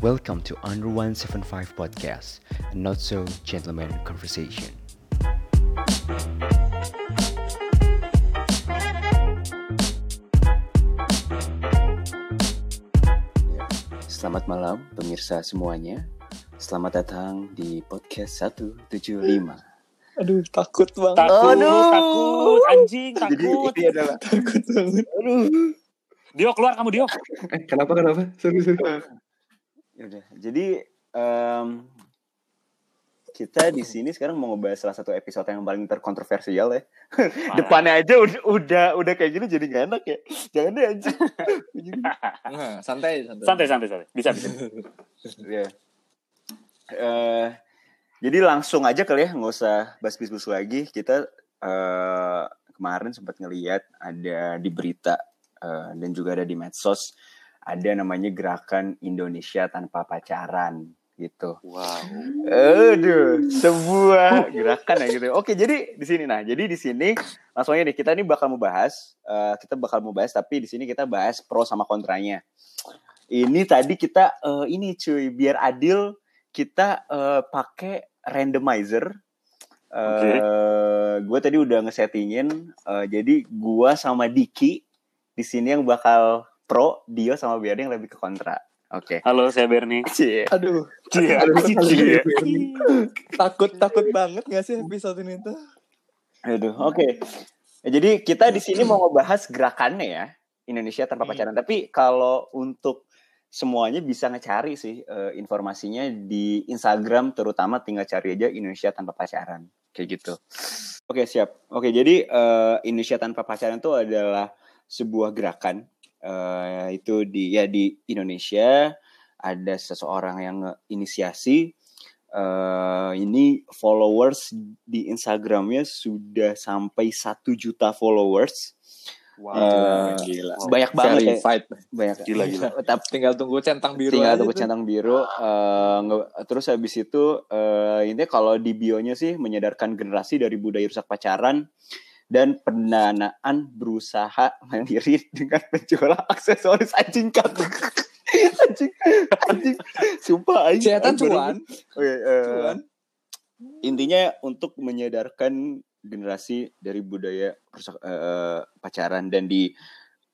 Welcome to Under 175 Podcast, a not so gentleman conversation. Selamat malam pemirsa semuanya. Selamat datang di podcast 175. Aduh, takut banget. Takut, Aduh. takut, anjing, Jadi takut. ini adalah Takut banget. Dio keluar kamu Dio. Eh, kenapa kenapa? Sorry sorry. Ya udah. Jadi em, kita di sini sekarang mau ngebahas salah satu episode yang paling terkontroversial ya. Depannya aja udah udah udah kayak gini jadi gak enak ya. Jangan deh anjing. Nah, santai, santai. Santai, santai, santai. Bisa, bisa. Iya. Eh, jadi langsung aja kali ya, nggak usah bas-bis lagi. Kita eh, kemarin sempat ngeliat ada di berita eh, dan juga ada di medsos ada namanya gerakan Indonesia tanpa pacaran gitu. Wow. Aduh, sebuah gerakan ya gitu. Oke, jadi di sini nah, jadi di sini langsung aja nih kita ini bakal membahas, eh, kita bakal membahas tapi di sini kita bahas pro sama kontranya. Ini tadi kita eh, ini cuy, biar adil kita eh, pakai randomizer. Oke. Eh, gue tadi udah ngesettingin, eh, jadi gua sama Diki di sini yang bakal pro, Dio sama Biar yang lebih ke kontra. Oke. Halo, saya Bernie. Cie. Aduh, Cia. Aduh, Cia. takut takut banget gak sih episode ini tuh? Aduh, oke. Ya, jadi kita di sini mau ngebahas gerakannya ya, Indonesia tanpa Hmm. pacaran. Tapi kalau untuk semuanya bisa ngecari sih eh, informasinya di Instagram, terutama tinggal cari aja Indonesia tanpa pacaran, kayak gitu. Oke siap. Oke jadi eh, Indonesia tanpa pacaran itu adalah sebuah gerakan eh, itu di ya di Indonesia ada seseorang yang inisiasi eh ini followers di Instagramnya sudah sampai satu juta followers. Wow. Eh, gila. banyak banget ya. Verified. Banyak. Gila, gila. Tapi Tinggal tunggu centang biru tinggal tunggu tuh. centang biru. eh, nge- terus habis itu eh ini kalau di bionya sih menyadarkan generasi dari budaya rusak pacaran dan pendanaan berusaha mandiri dengan penjualan aksesoris anjing kak. anjing, anjing, sumpah anjing. Cuan. Oke, eh, Cuan. intinya untuk menyadarkan generasi dari budaya eh, pacaran dan di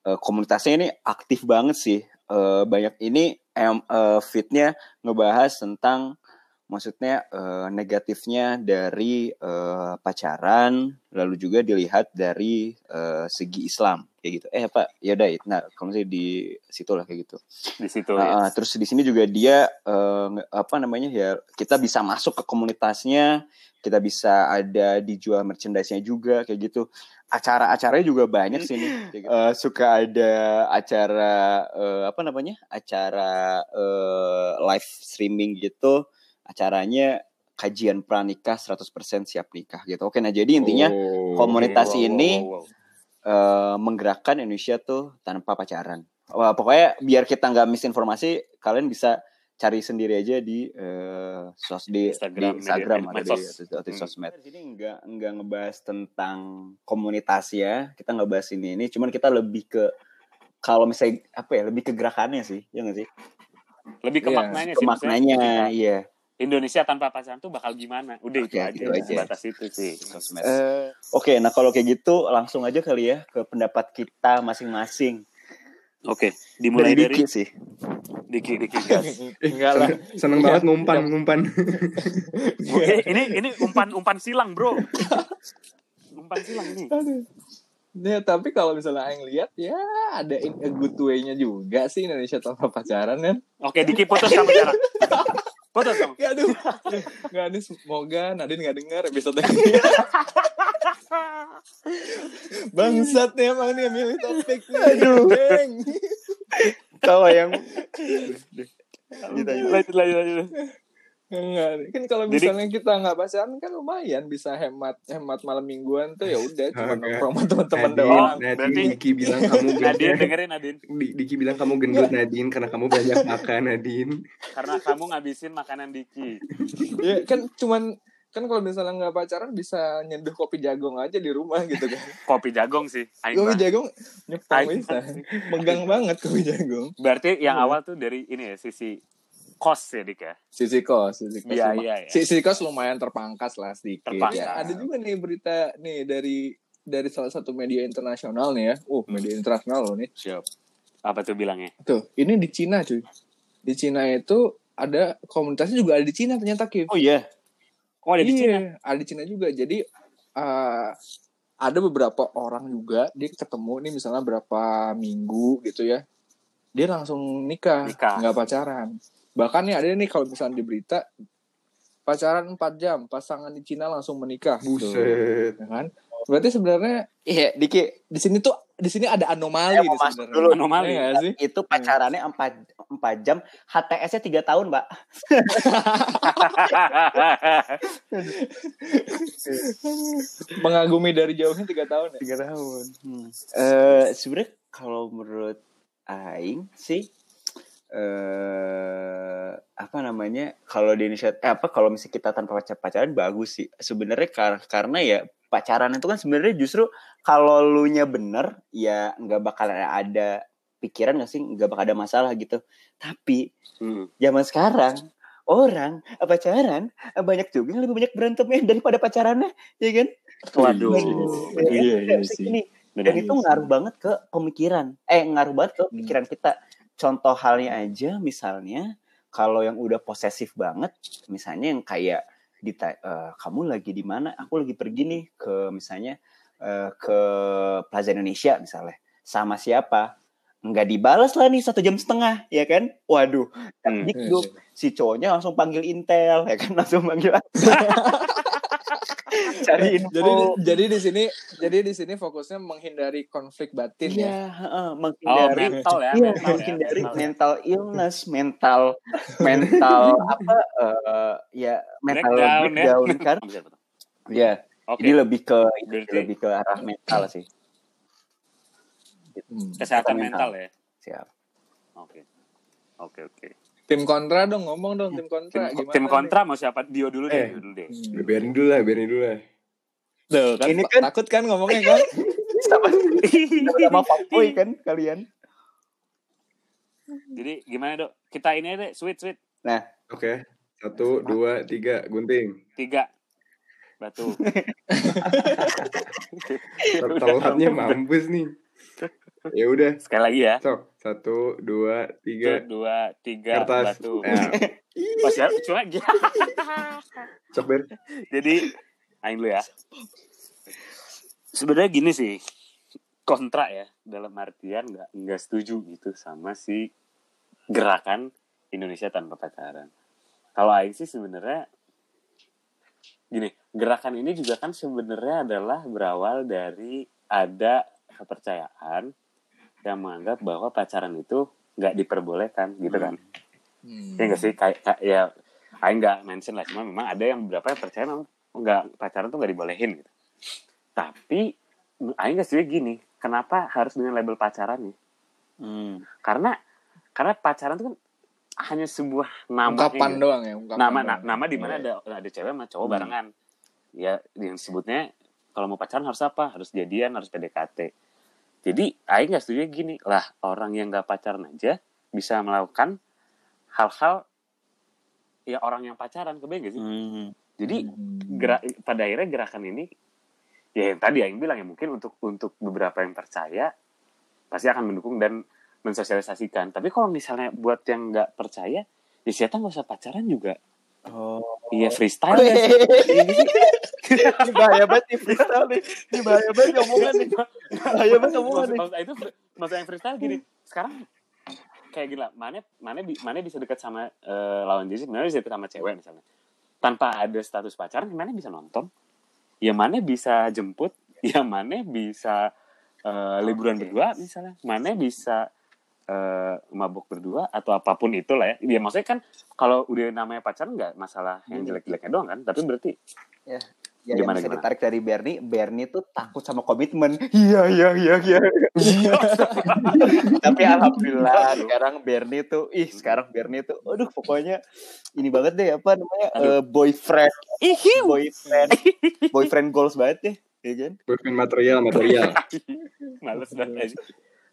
eh, komunitasnya ini aktif banget sih Eh, banyak ini eh, fitnya ngebahas tentang maksudnya eh, negatifnya dari eh, pacaran lalu juga dilihat dari eh, segi Islam kayak gitu eh apa ya udah nah kalau misalnya di situ lah kayak gitu Di situ. Ah, ah, terus di sini juga dia nge- apa namanya ya kita bisa masuk ke komunitasnya, kita bisa ada dijual merchandise-nya juga kayak gitu. Acara-acaranya juga banyak. Kayak gitu. Eh, suka ada acara eh, apa namanya? Acara eh, live streaming gitu. Acaranya kajian pranikah 100% siap nikah gitu. Oke, nah jadi intinya Oh, komunitas Wow, ini wow, wow. eh, menggerakkan Indonesia tuh tanpa pacaran. Wah, pokoknya biar kita nggak misinformasi, kalian bisa cari sendiri aja di eh, sos di Instagram, di Instagram media- atau di, atau di Hmm. sosmed. Di sini nggak nggak ngebahas tentang komunitas ya, kita nggak bahas ini ini, cuman kita lebih ke kalau misalnya apa ya, lebih ke gerakannya sih, ya nggak sih? Lebih ke Iya, maknanya Ke sih. maknanya, iya. Indonesia tanpa pacaran tuh bakal gimana? Udah Oke, itu aja. gitu aja. Batas itu sih. Eh, Oke, nah kalau kayak gitu langsung aja kali ya ke pendapat kita masing-masing. Oke, dimulai Dari dari Diki sih. Diki Diki gas. enggak lah. Seneng banget ngumpan ngumpan. Eh, ini ini umpan umpan silang, Bro. Umpan silang ini. Ya, tapi kalau misalnya Aing lihat ya ada in a good way-nya juga sih Indonesia tanpa pacaran kan. Oke, Diki putus kamu sekarang. Putus kamu. Ya, aduh. Nggak nih semoga Nadine nggak dengar episode ini. Bangsat nih emang nih milih topik nih. Aduh. Deng. Kalau yang. Lanjut, lanjut, lanjut. Enggak, kan kalau Jadi- misalnya kita nggak pacaran kan lumayan bisa hemat hemat malam mingguan tuh ya udah cuma nongkrong sama teman-teman Nadine, doang. Nadine, berarti- Diki bilang kamu Nadine gendut. dengerin Nadine Di- Diki bilang kamu gendut Nadine karena kamu banyak makan Nadine. karena kamu ngabisin makanan Diki. Ya kan cuman kan kalau misalnya nggak pacaran bisa nyeduh kopi jagong aja di rumah gitu kan. Kopi jagong sih. Aing kopi mah. jagong nyepong bisa. Megang banget kopi jagong. Berarti yang awal tuh dari ini ya sisi kos ya dik ya Sisi kos, sisi kos. Iya, iya, iya. Sisi kos lumayan terpangkas lah sedikit. Terpangkas. Ya, ada juga nih berita nih dari dari salah satu media internasional nih ya. Oh, media internasional loh nih. siap apa tuh bilangnya Tuh, ini di Cina cuy. Di Cina itu ada komunitasnya juga ada di Cina ternyata Kim. Oh iya. oh ada di iya, Cina ada di Cina juga. Jadi eh, ada beberapa orang juga dia ketemu nih misalnya berapa minggu gitu ya. Dia langsung nikah, Nikah. nggak pacaran. Bahkan nih ada nih kalau misalnya di berita pacaran 4 jam, pasangan di Cina langsung menikah. Tuh, Buset. ya kan? Berarti sebenarnya Iya, Diki. di sini tuh di sini ada anomali masuk sebenarnya. dulu. Anomali. Iya nggak sih? Itu pacarannya 4 4 jam, HTS-nya 3 tahun, Mbak. Mengagumi dari jauhnya tiga tahun ya. 3 tahun. Hmm. Eh, sebenarnya kalau menurut aing sih eh apa namanya? Kalau di Indonesia eh, apa kalau misalnya kita tanpa pacar- pacaran bagus sih. Sebenarnya kar- karena ya pacaran itu kan sebenarnya justru kalau lu nya bener ya nggak bakal ada pikiran nggak sih nggak bakal ada masalah gitu tapi Hmm. zaman sekarang orang pacaran banyak juga yang lebih banyak berantemnya daripada pacarannya ya kan waduh Ya, Iya, iya maksudnya sih. gini, Benar. dan itu ngaruh banget ke pemikiran eh ngaruh banget ke Hmm. pikiran kita contoh halnya aja misalnya kalau yang udah posesif banget misalnya yang kayak dita eh, kamu lagi di mana aku lagi pergi nih ke misalnya eh, ke Plaza Indonesia misalnya sama siapa? Nggak dibalas lah nih satu jam setengah ya kan? Waduh Hmm. dikduk si cowoknya langsung panggil intel ya kan? Langsung panggil cari info Jadi jadi di sini jadi di sini fokusnya menghindari konflik batin ya. Iya, heeh, oh menghindari mental ya iya, mental ya, menghindari mental ya. mental illness, mental mental apa eh, ya mental Breakdown, ya. breakdown kan. Bisa, betul. Iya, Oke, jadi lebih ke Berarti- lebih ke arah mental sih. Hmm. kesehatan mental. mental ya. Siap. Oke, oke, oke. Tim kontra dong ngomong dong tim kontra Tim, gimana? tim nih? kontra mau siapa? Dio dulu deh, Eh. Dio dulu deh. Hmm. Biarin dulu lah, biarin dulu lah. Tuh, kan, Ini kan- takut kan ngomongnya kan? Sama sama fuckboy kan kalian. Jadi gimana dok? Kita ini deh, sweet sweet Oke. Satu, dua, tiga, gunting. tiga batu. Telatnya mampus nih. Ya udah, Sekali lagi ya. sok. Satu, dua, Satu, tiga. dua, tiga Kertas. batu. Nah, Oh siap, cuma sok ber. Jadi, aing dulu ya. Sebenarnya gini sih, kontra ya dalam artian nggak nggak setuju gitu sama si gerakan Indonesia tanpa pacaran. Kalau aing sih sebenarnya gini, gerakan ini juga kan sebenarnya adalah berawal dari ada kepercayaan yang menganggap bahwa pacaran itu nggak diperbolehkan gitu kan. Hmm. Ya nggak sih kayak, ya Aing nggak mention lah cuma memang ada yang beberapa yang percaya memang nggak pacaran tuh nggak dibolehin gitu. Tapi Aing nggak setuju gini, kenapa harus dengan label pacaran nih? Hmm. Karena karena pacaran tuh kan hanya sebuah nama ungkapan doang ya, ungkapan nama doang. na- nama di mana Iya. ada ada cewek sama cowok Hmm. barengan. Ya yang sebutnya kalau mau pacaran harus apa? Harus jadian, harus PDKT. Jadi Aing nggak setuju gini lah orang yang nggak pacaran aja bisa melakukan hal-hal ya orang yang pacaran kebayang gak sih? Hmm. Jadi Hmm. gerak pada akhirnya gerakan ini ya yang tadi yang bilang ya mungkin untuk untuk beberapa yang percaya pasti akan mendukung dan mensosialisasikan. Tapi kalau misalnya buat yang nggak percaya ya siapa nggak usah pacaran juga. Oh. Iya freestyle ya. Ini bahaya banget nih freestyle nih. Ini bahaya banget nih omongan nih. Bahaya banget omongan nih. maksud itu maksud yang freestyle gini. Sekarang kayak gila, mana mana mana bisa dekat sama eh, lawan jenis, mana bisa dekat sama cewek misalnya. Tanpa ada status pacaran, mana bisa nonton? Ya mana bisa jemput? Ya mana bisa eh, liburan Oke. berdua misalnya? Mana bisa eh, mabuk berdua atau apa pun itulah ya. Ya maksudnya kan kalau udah namanya pacaran nggak masalah yang Hmm. jelek-jeleknya doang kan, tapi berarti Ya, yang Gimana, bisa gimana? ditarik dari Bernie, Bernie tuh takut sama komitmen. Iya, iya, iya, iya. Tapi alhamdulillah sekarang Bernie tuh, ih sekarang Bernie tuh, aduh pokoknya ini banget deh apa namanya eh, boyfriend, boyfriend, boyfriend goals banget ya, ya kan? Boyfriend material, material. Males banget.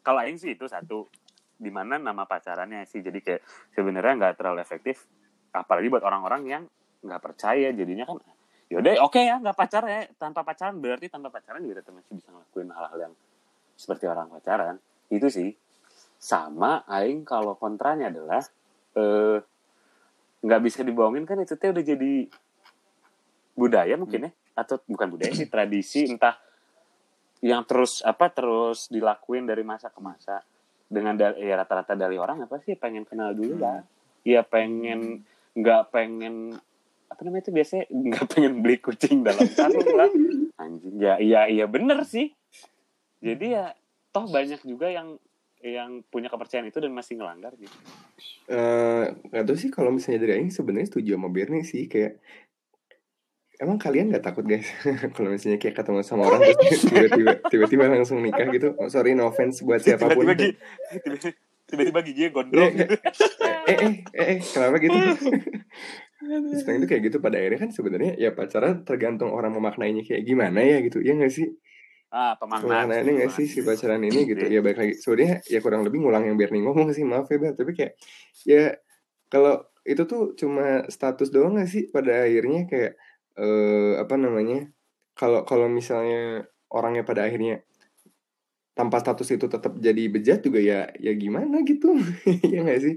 Kalau Aing sih itu satu. di mana nama pacarannya sih jadi kayak sebenarnya nggak terlalu efektif apalagi buat orang-orang yang nggak percaya jadinya kan yaudah oke ya nggak pacaran ya. Tanpa pacaran berarti tanpa pacaran juga tetap masih bisa ngelakuin hal-hal yang seperti orang pacaran. Itu sih. Sama aing kalau kontranya adalah eh nggak bisa dibohongin kan itu teh udah jadi budaya mungkin ya. Atau bukan budaya sih tradisi entah yang terus apa terus dilakuin dari masa ke masa. Dengan da- ya rata-rata dari orang apa sih pengen kenal dulu lah. Ya pengen nggak pengen apa namanya itu biasanya nggak pengen beli kucing dalam karung lah. Anjing. Ya iya iya bener sih. Jadi ya toh banyak juga yang yang punya kepercayaan itu dan masih ngelanggar gitu. Eh, nggak tahu sih kalau misalnya dari Aing sebenarnya setuju sama Bernie sih kayak emang kalian nggak takut guys? Kalau misalnya kayak ketemu sama orang terus tiba-tiba tiba-tiba langsung nikah gitu. Oh, sorry no offense buat siapa pun tiba-tiba gi- tiba- tiba-tiba giginya gondrong Eh, eh, eh, eh, eh, kenapa gitu? Terus itu kayak gitu pada akhirnya kan sebenarnya ya pacaran tergantung orang memaknainya kayak gimana ya gitu ya nggak sih? Ah pemaknaan pemaknaannya nggak sih si pacaran ini gitu ya baik lagi sebenarnya ya kurang lebih ngulang yang Bernie ngomong sih maaf ya Ber tapi kayak ya kalau itu tuh cuma status doang gak sih pada akhirnya kayak eh apa namanya kalau kalau misalnya orangnya pada akhirnya tanpa status itu tetap jadi bejat juga ya ya gimana gitu ya nggak sih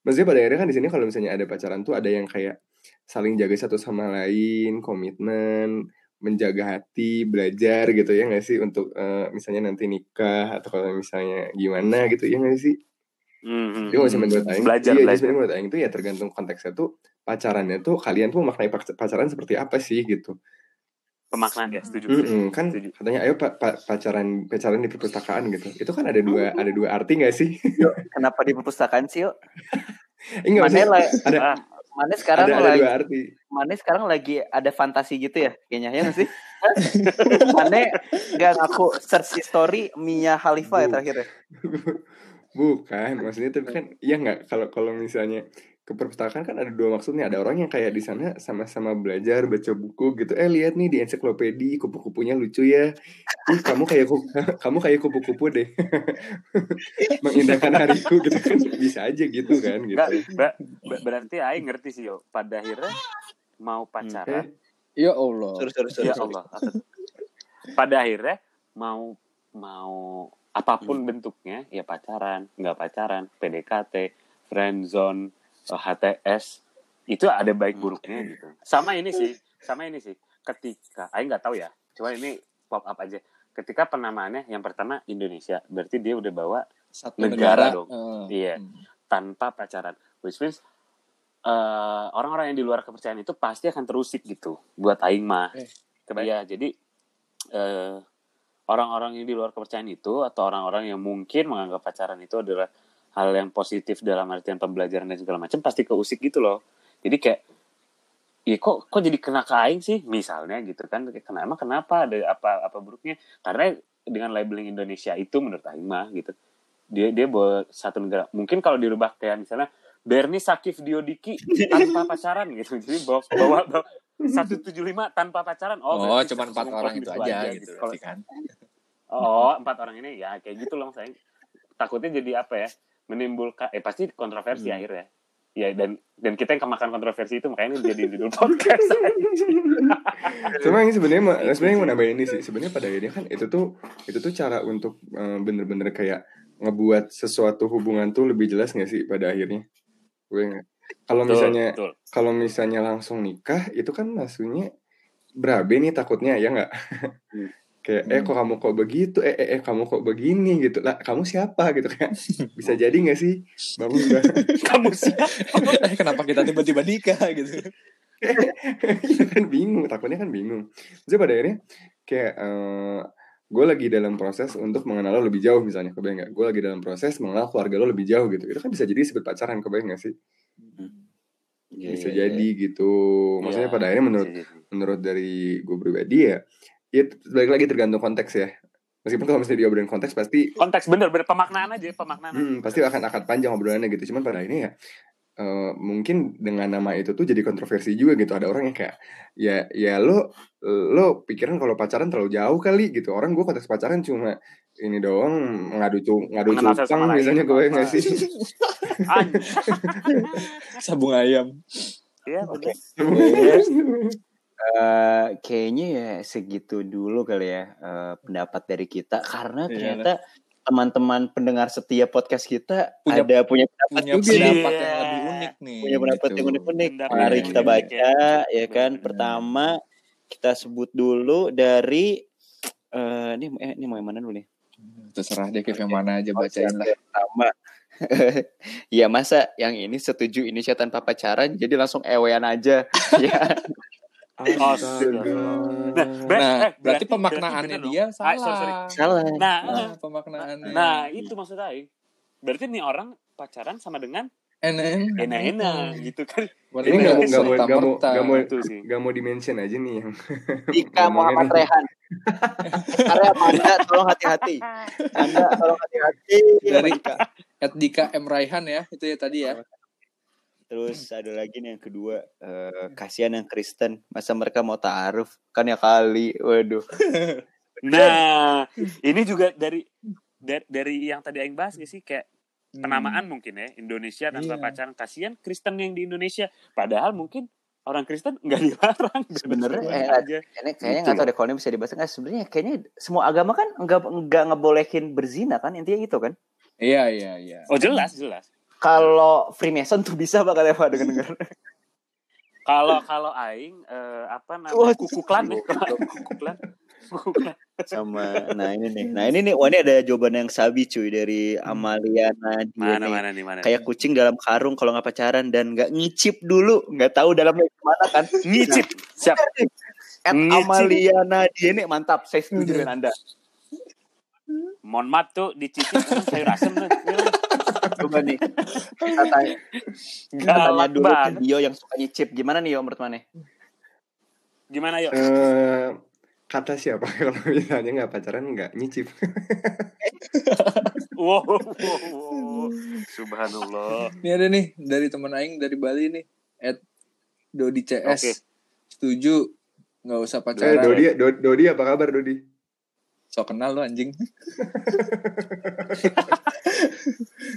maksudnya pada akhirnya kan di sini kalau misalnya ada pacaran tuh ada yang kayak saling jaga satu sama lain komitmen menjaga hati belajar gitu ya nggak sih? Untuk eh, misalnya nanti nikah atau kalau misalnya gimana gitu ya nggak sih? Hmm, jadi kalau misalnya menurut Aing belajar iya, jadi belajar. sebenarnya menurut Aing itu ya tergantung konteksnya tuh pacarannya tuh kalian tuh maknai pac- pacaran seperti apa sih gitu. Pemaknaan ya setuju Mm-mm, kan Setuju. katanya ayo pa- pa- pacaran pacaran di perpustakaan gitu. Itu kan ada dua ada dua arti nggak sih? Kenapa di perpustakaan sih, yuk? Eh, nggak Mana maksudnya la- ada Ah, Mana sekarang ada ada lagi dua arti Mana sekarang lagi ada fantasi gitu ya kayaknya ya sih? Mana nggak ngaku search history Mia Khalifa ya terakhir ya? Bukan, maksudnya tapi kan iya nggak kalau kalau misalnya ke perpustakaan kan ada dua maksudnya. Ada orang yang kayak di sana sama-sama belajar baca buku gitu. Eh lihat nih di ensiklopedi kupu-kupunya lucu ya. Ih kamu kayak kamu kayak kupu-kupu deh. Mengindahkan hariku gitu kan. Bisa aja gitu kan gitu. Ber- ber- berarti Aing ngerti sih yo. Pada akhirnya mau pacaran. Ya Allah. Suruh suruh suruh. ya Allah pada akhirnya mau mau apa pun bentuknya ya pacaran nggak pacaran PDKT friendzone HTS itu ada baik buruknya gitu. Sama ini sih sama ini sih. Ketika Aing nggak tahu ya. Cuma ini pop up aja. Ketika penamaannya yang pertama Indonesia. Berarti dia udah bawa Satu Negara negara, dong. Eh, Iya. hmm. tanpa pacaran. Which means eh, orang-orang yang di luar kepercayaan itu pasti akan terusik gitu. Buat aing mah. Eh, Iya, jadi eh, orang-orang yang di luar kepercayaan itu atau orang-orang yang mungkin menganggap pacaran itu adalah hal yang positif dalam artian pembelajaran dan segala macam pasti keusik gitu loh. Jadi kayak ya kok kok jadi kena ke aing sih? Misalnya gitu kan kenapa kenapa? Ada apa apa buruknya? Karena dengan labeling Indonesia itu menurut aing mah gitu dia dia bawa satu negara. Mungkin kalau dirubah kayak misalnya Bernie Sakif Diodiki tanpa pacaran gitu. Jadi bawa bawa, bawa 175 tanpa pacaran. Oh, berarti cuma empat orang itu itu aja aja gitu, Kalau- berarti kan. oh empat orang ini ya kayak gitu loh saya takutnya jadi apa ya menimbulkan eh pasti kontroversi Hmm. akhirnya. Ya dan dan kita yang kemakan kontroversi itu makanya ini jadi judul podcast. Cuma yang sebenarnya sebenarnya mau nambahin ini sih sebenarnya pada akhirnya kan itu tuh itu tuh cara untuk eh, bener-bener kayak ngebuat sesuatu hubungan tuh lebih jelas gak sih pada akhirnya? Gue kalau misalnya kalau misalnya langsung nikah itu kan maksudnya berabe nih takutnya ya nggak? Hmm. Kayak eh kok kamu kok begitu? Eh, eh eh kamu kok begini? Gitu. Lah kamu siapa? Gitu kan. Bisa jadi nggak sih? Udah kamu siapa? Eh, Kenapa kita tiba-tiba nikah? Gitu? Iya kan bingung. Takutnya kan bingung. Jadi pada akhirnya kayak gue lagi dalam proses untuk mengenal lo lebih jauh misalnya kebayang nggak? Gue lagi dalam proses mengenal keluarga lo lebih jauh gitu. Itu kan bisa jadi disebut pacaran kebayang nggak sih? Bisa Iya, iya, jadi gitu. Maksudnya Iya, pada akhirnya menurut jadi. menurut dari gue pribadi ya ya balik lagi tergantung konteks ya meskipun kalau misalnya diobrolin konteks pasti konteks bener bener pemaknaan aja pemaknaan Hmm, pasti akan akan panjang obrolannya gitu. Cuman pada akhirnya ya eh, mungkin dengan nama itu tuh jadi kontroversi juga gitu ada orang yang kayak ya ya lo lo pikiran kalau pacaran terlalu jauh kali gitu orang gue konteks pacaran cuma ini doang ngadu cu ngadu cupang biasanya gue nggak sih. Sabung ayam. Iya, Oke. Eh, kayaknya ya segitu dulu kali ya eh, pendapat dari kita karena Iya, ternyata teman-teman pendengar setiap podcast kita Punya- ada punya pendapat Punya juga pendapat Iya. yang lebih unik nih. punya pendapat gitu. yang unik-unik. Pendapat Mari kita baca ya kan. Benar. Pertama kita sebut dulu dari eh ini eh, ini mau yang mana dulu nih? Terserah deh Kev yang mana aja bacain lah. Pertama. ya masa yang ini setuju Indonesia tanpa pacaran jadi langsung ewean aja ya. Astaga. Nah, ber- Nah, eh, berarti pemaknaannya dong. dia Ah, sorry, sorry. salah. Salah. Nah, Nah, pemaknaannya. nah itu maksud Aing. Berarti nih orang pacaran sama dengan enak enak-enak gitu kan. Berarti Ini nggak mau- nggak mau- nggak mau- nggak mau- Itu sih. Gak mau dimention aja nih yang Dika Ngomongin Muhammad. Rehan. Karya Anda tolong hati-hati. Anda tolong hati-hati. Dari- Dika. Ed Dika M Raihan ya, itu ya tadi ya. Terus ada lagi nih yang kedua, eh, kasihan yang Kristen, masa mereka mau taaruf? Kan ya kali, waduh. Nah, ini juga dari dari, dari yang tadi Aing bahas gak sih? Kayak penamaan mungkin ya Indonesia tanpa Iya. pacaran. Kasihan Kristen yang di Indonesia. Padahal mungkin orang Kristen nggak dilarang. Sebenarnya, eh, aja. Ini kayaknya Gitu nggak tahu deh kalau ini bisa dibahas nggak. Sebenarnya kayaknya semua agama kan nggak nggak ngebolehin berzina kan? Intinya itu kan. Iya, iya, iya. oh jelas jelas Kalau Freemason tuh bisa pak katanya pak dengar dengar. kalau kalau Aing eh, apa namanya kuku klan ya kuku klan. Kuku klan. Sama, nah ini nih, nah ini nih, wah ini ada jawaban yang sabi cuy dari Amaliana dia mana nih. mana nih? Mana Kayak kucing dalam karung kalau nggak pacaran dan nggak ngicip dulu, nggak tahu dalamnya gimana kan. ngicip siap. At Ngicip. Amaliana dia nih mantap, saya setuju dengan anda. mohon maaf tuh dicicip sayur asem tuh Coba nih, kita tanya, kita tanya dulu ke Dio yang suka nyicip. Gimana nih Yo menurut mana? gimana yuk Eh, kata siapa kalau misalnya nggak pacaran nggak nyicip wow, wow, wow. subhanallah Ini ada nih dari teman aing dari Bali nih. Ed Dodi CS. Oke. Setuju nggak usah eh, pacaran. Dodi Do- Dodi apa kabar Dodi So kenal lu anjing.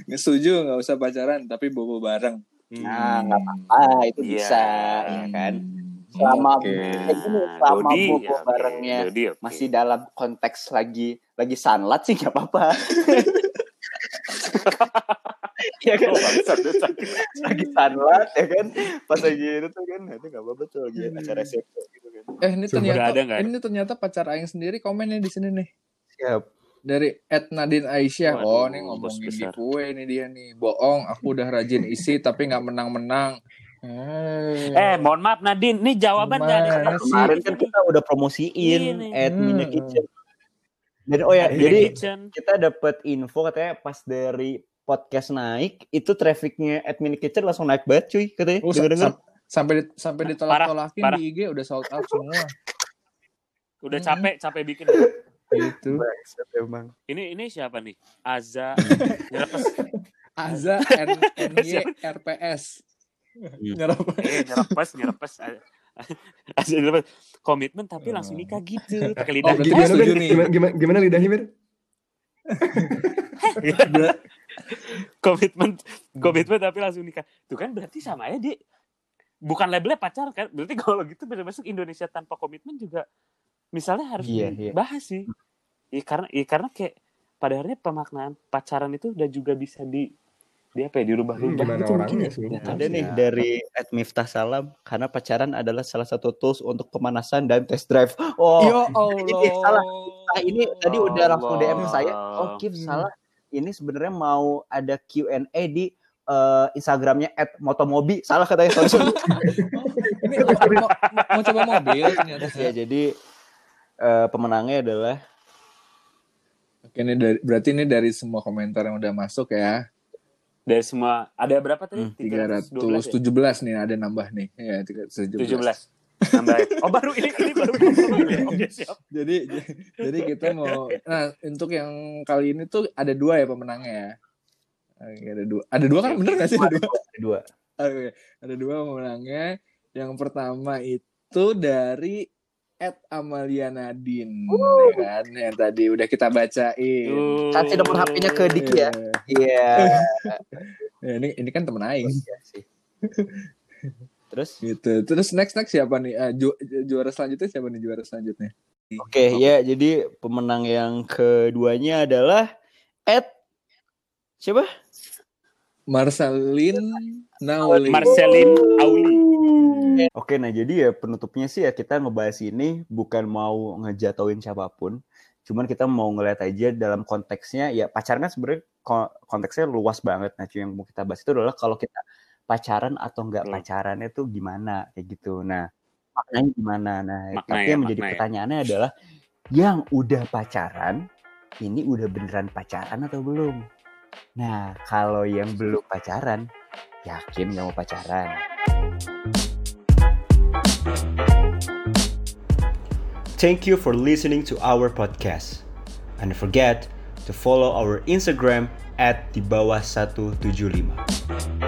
Nggak setuju nggak usah pacaran tapi bobo bareng. Nah, nggak apa-apa, itu Iya. bisa, ya kan. Selama Oke. kayak gini, selama Dodi, bobo ya, oke. barengnya Dodi, oke. masih dalam konteks lagi lagi sunlat sih nggak apa-apa. ya kan Oh, lagi sunlat ya kan pas lagi itu tuh kan itu nggak apa-apa tuh lagi acara SFP gitu kan Eh ini Coba. ternyata ada, ada. ini ternyata pacar aing sendiri komennya di sini nih. siap Dari Ed Nadine Aisyah. Waduh, oh, ini ngomongin giveaway ini dia nih. Bohong, aku udah rajin isi tapi nggak menang-menang. Eh, mohon maaf Nadine, nih jawaban sih? kemarin kan kita udah promosiin Ini. at Hmm. Minyak Kitchen dan oh ya Minyak jadi Kitchen. kita dapat info katanya pas dari podcast naik itu trafficnya at Minyak Kitchen langsung naik banget cuy katanya Oh, denger-denger sam- sampai di, sampai ditolak-tolakin parah. di IG udah sold out semua. Udah Hmm. capek, capek bikin. gitu. Emang. Ini ini siapa nih? Aza nyerepes. Aza N NY RPS. Nyerap. Eh, nyerepes, nyerepes. Aza nyerepes. Komitmen tapi langsung nikah gitu. Pakai lidah. Oh, gimana gimana, gimana, gimana lidahnya Mir? komitmen, komitmen tapi langsung nikah. Tuh kan berarti sama aja di bukan labelnya pacar kan? Berarti kalau gitu masuk Indonesia tanpa komitmen juga misalnya harus Iya, iya. dibahas sih. Iya karena iya karena kayak pada akhirnya pemaknaan pacaran itu udah juga bisa di di apa ya dirubah-rubah Hmm, gitu mungkin orangnya ya. sih? Ada nih dari at Miftah Salam karena pacaran adalah salah satu tools untuk pemanasan dan test drive. Oh, Ya ini Allah. salah. Nah, ini tadi udah langsung DM Allah. saya. Oh, Kif Hmm. salah. Ini sebenarnya mau ada Q&A di eh, Instagramnya at Motomobi. Salah katanya sorry, sorry. Ini mau, mau, mau coba mobil ternyata. ya, jadi eh, pemenangnya adalah Oke, ini dari, berarti ini dari semua komentar yang udah masuk ya. Dari semua ada berapa tadi? Hmm, 312 ya? 317 nih ada nambah nih. Ya, 317. 17. Nambah. ya? Oh baru ini ini baru. Oke siap. Jadi jadi kita mau nah untuk yang kali ini tuh ada dua ya pemenangnya ya. Oke, ada dua. Ada dua kan bener gak sih? Ada dua. ada dua. Oke, ada dua pemenangnya. Yang pertama itu dari Ed Amalia Nadine, ya kan? Yang tadi udah kita bacain. Kasih nomor HP-nya ke Diki ya. Iya. Iya. Ya, ini ini kan temen Aing. Iya sih. Terus? Gitu. Terus next next siapa nih? Ah, ju- juara selanjutnya siapa nih juara selanjutnya? Oke, ya jadi pemenang yang keduanya adalah Ed siapa? Marcelin Nauli. Marcelin Auli. Oke, nah jadi ya penutupnya sih ya kita ngebahas ini bukan mau ngejatuhin siapa pun, cuman kita mau ngeliat aja dalam konteksnya ya pacaran kan sebenarnya ko- konteksnya luas banget. Nah, yang mau kita bahas itu adalah kalau kita pacaran atau nggak Hmm. pacaran itu gimana kayak gitu. Nah, maknanya gimana? Nah, Makna tapi ya, yang menjadi makna ya. pertanyaannya adalah yang udah pacaran ini udah beneran pacaran atau belum? Nah, kalau yang belum pacaran, yakin nggak mau pacaran? Thank you for listening to our podcast. And forget to follow our Instagram at di bawah 175.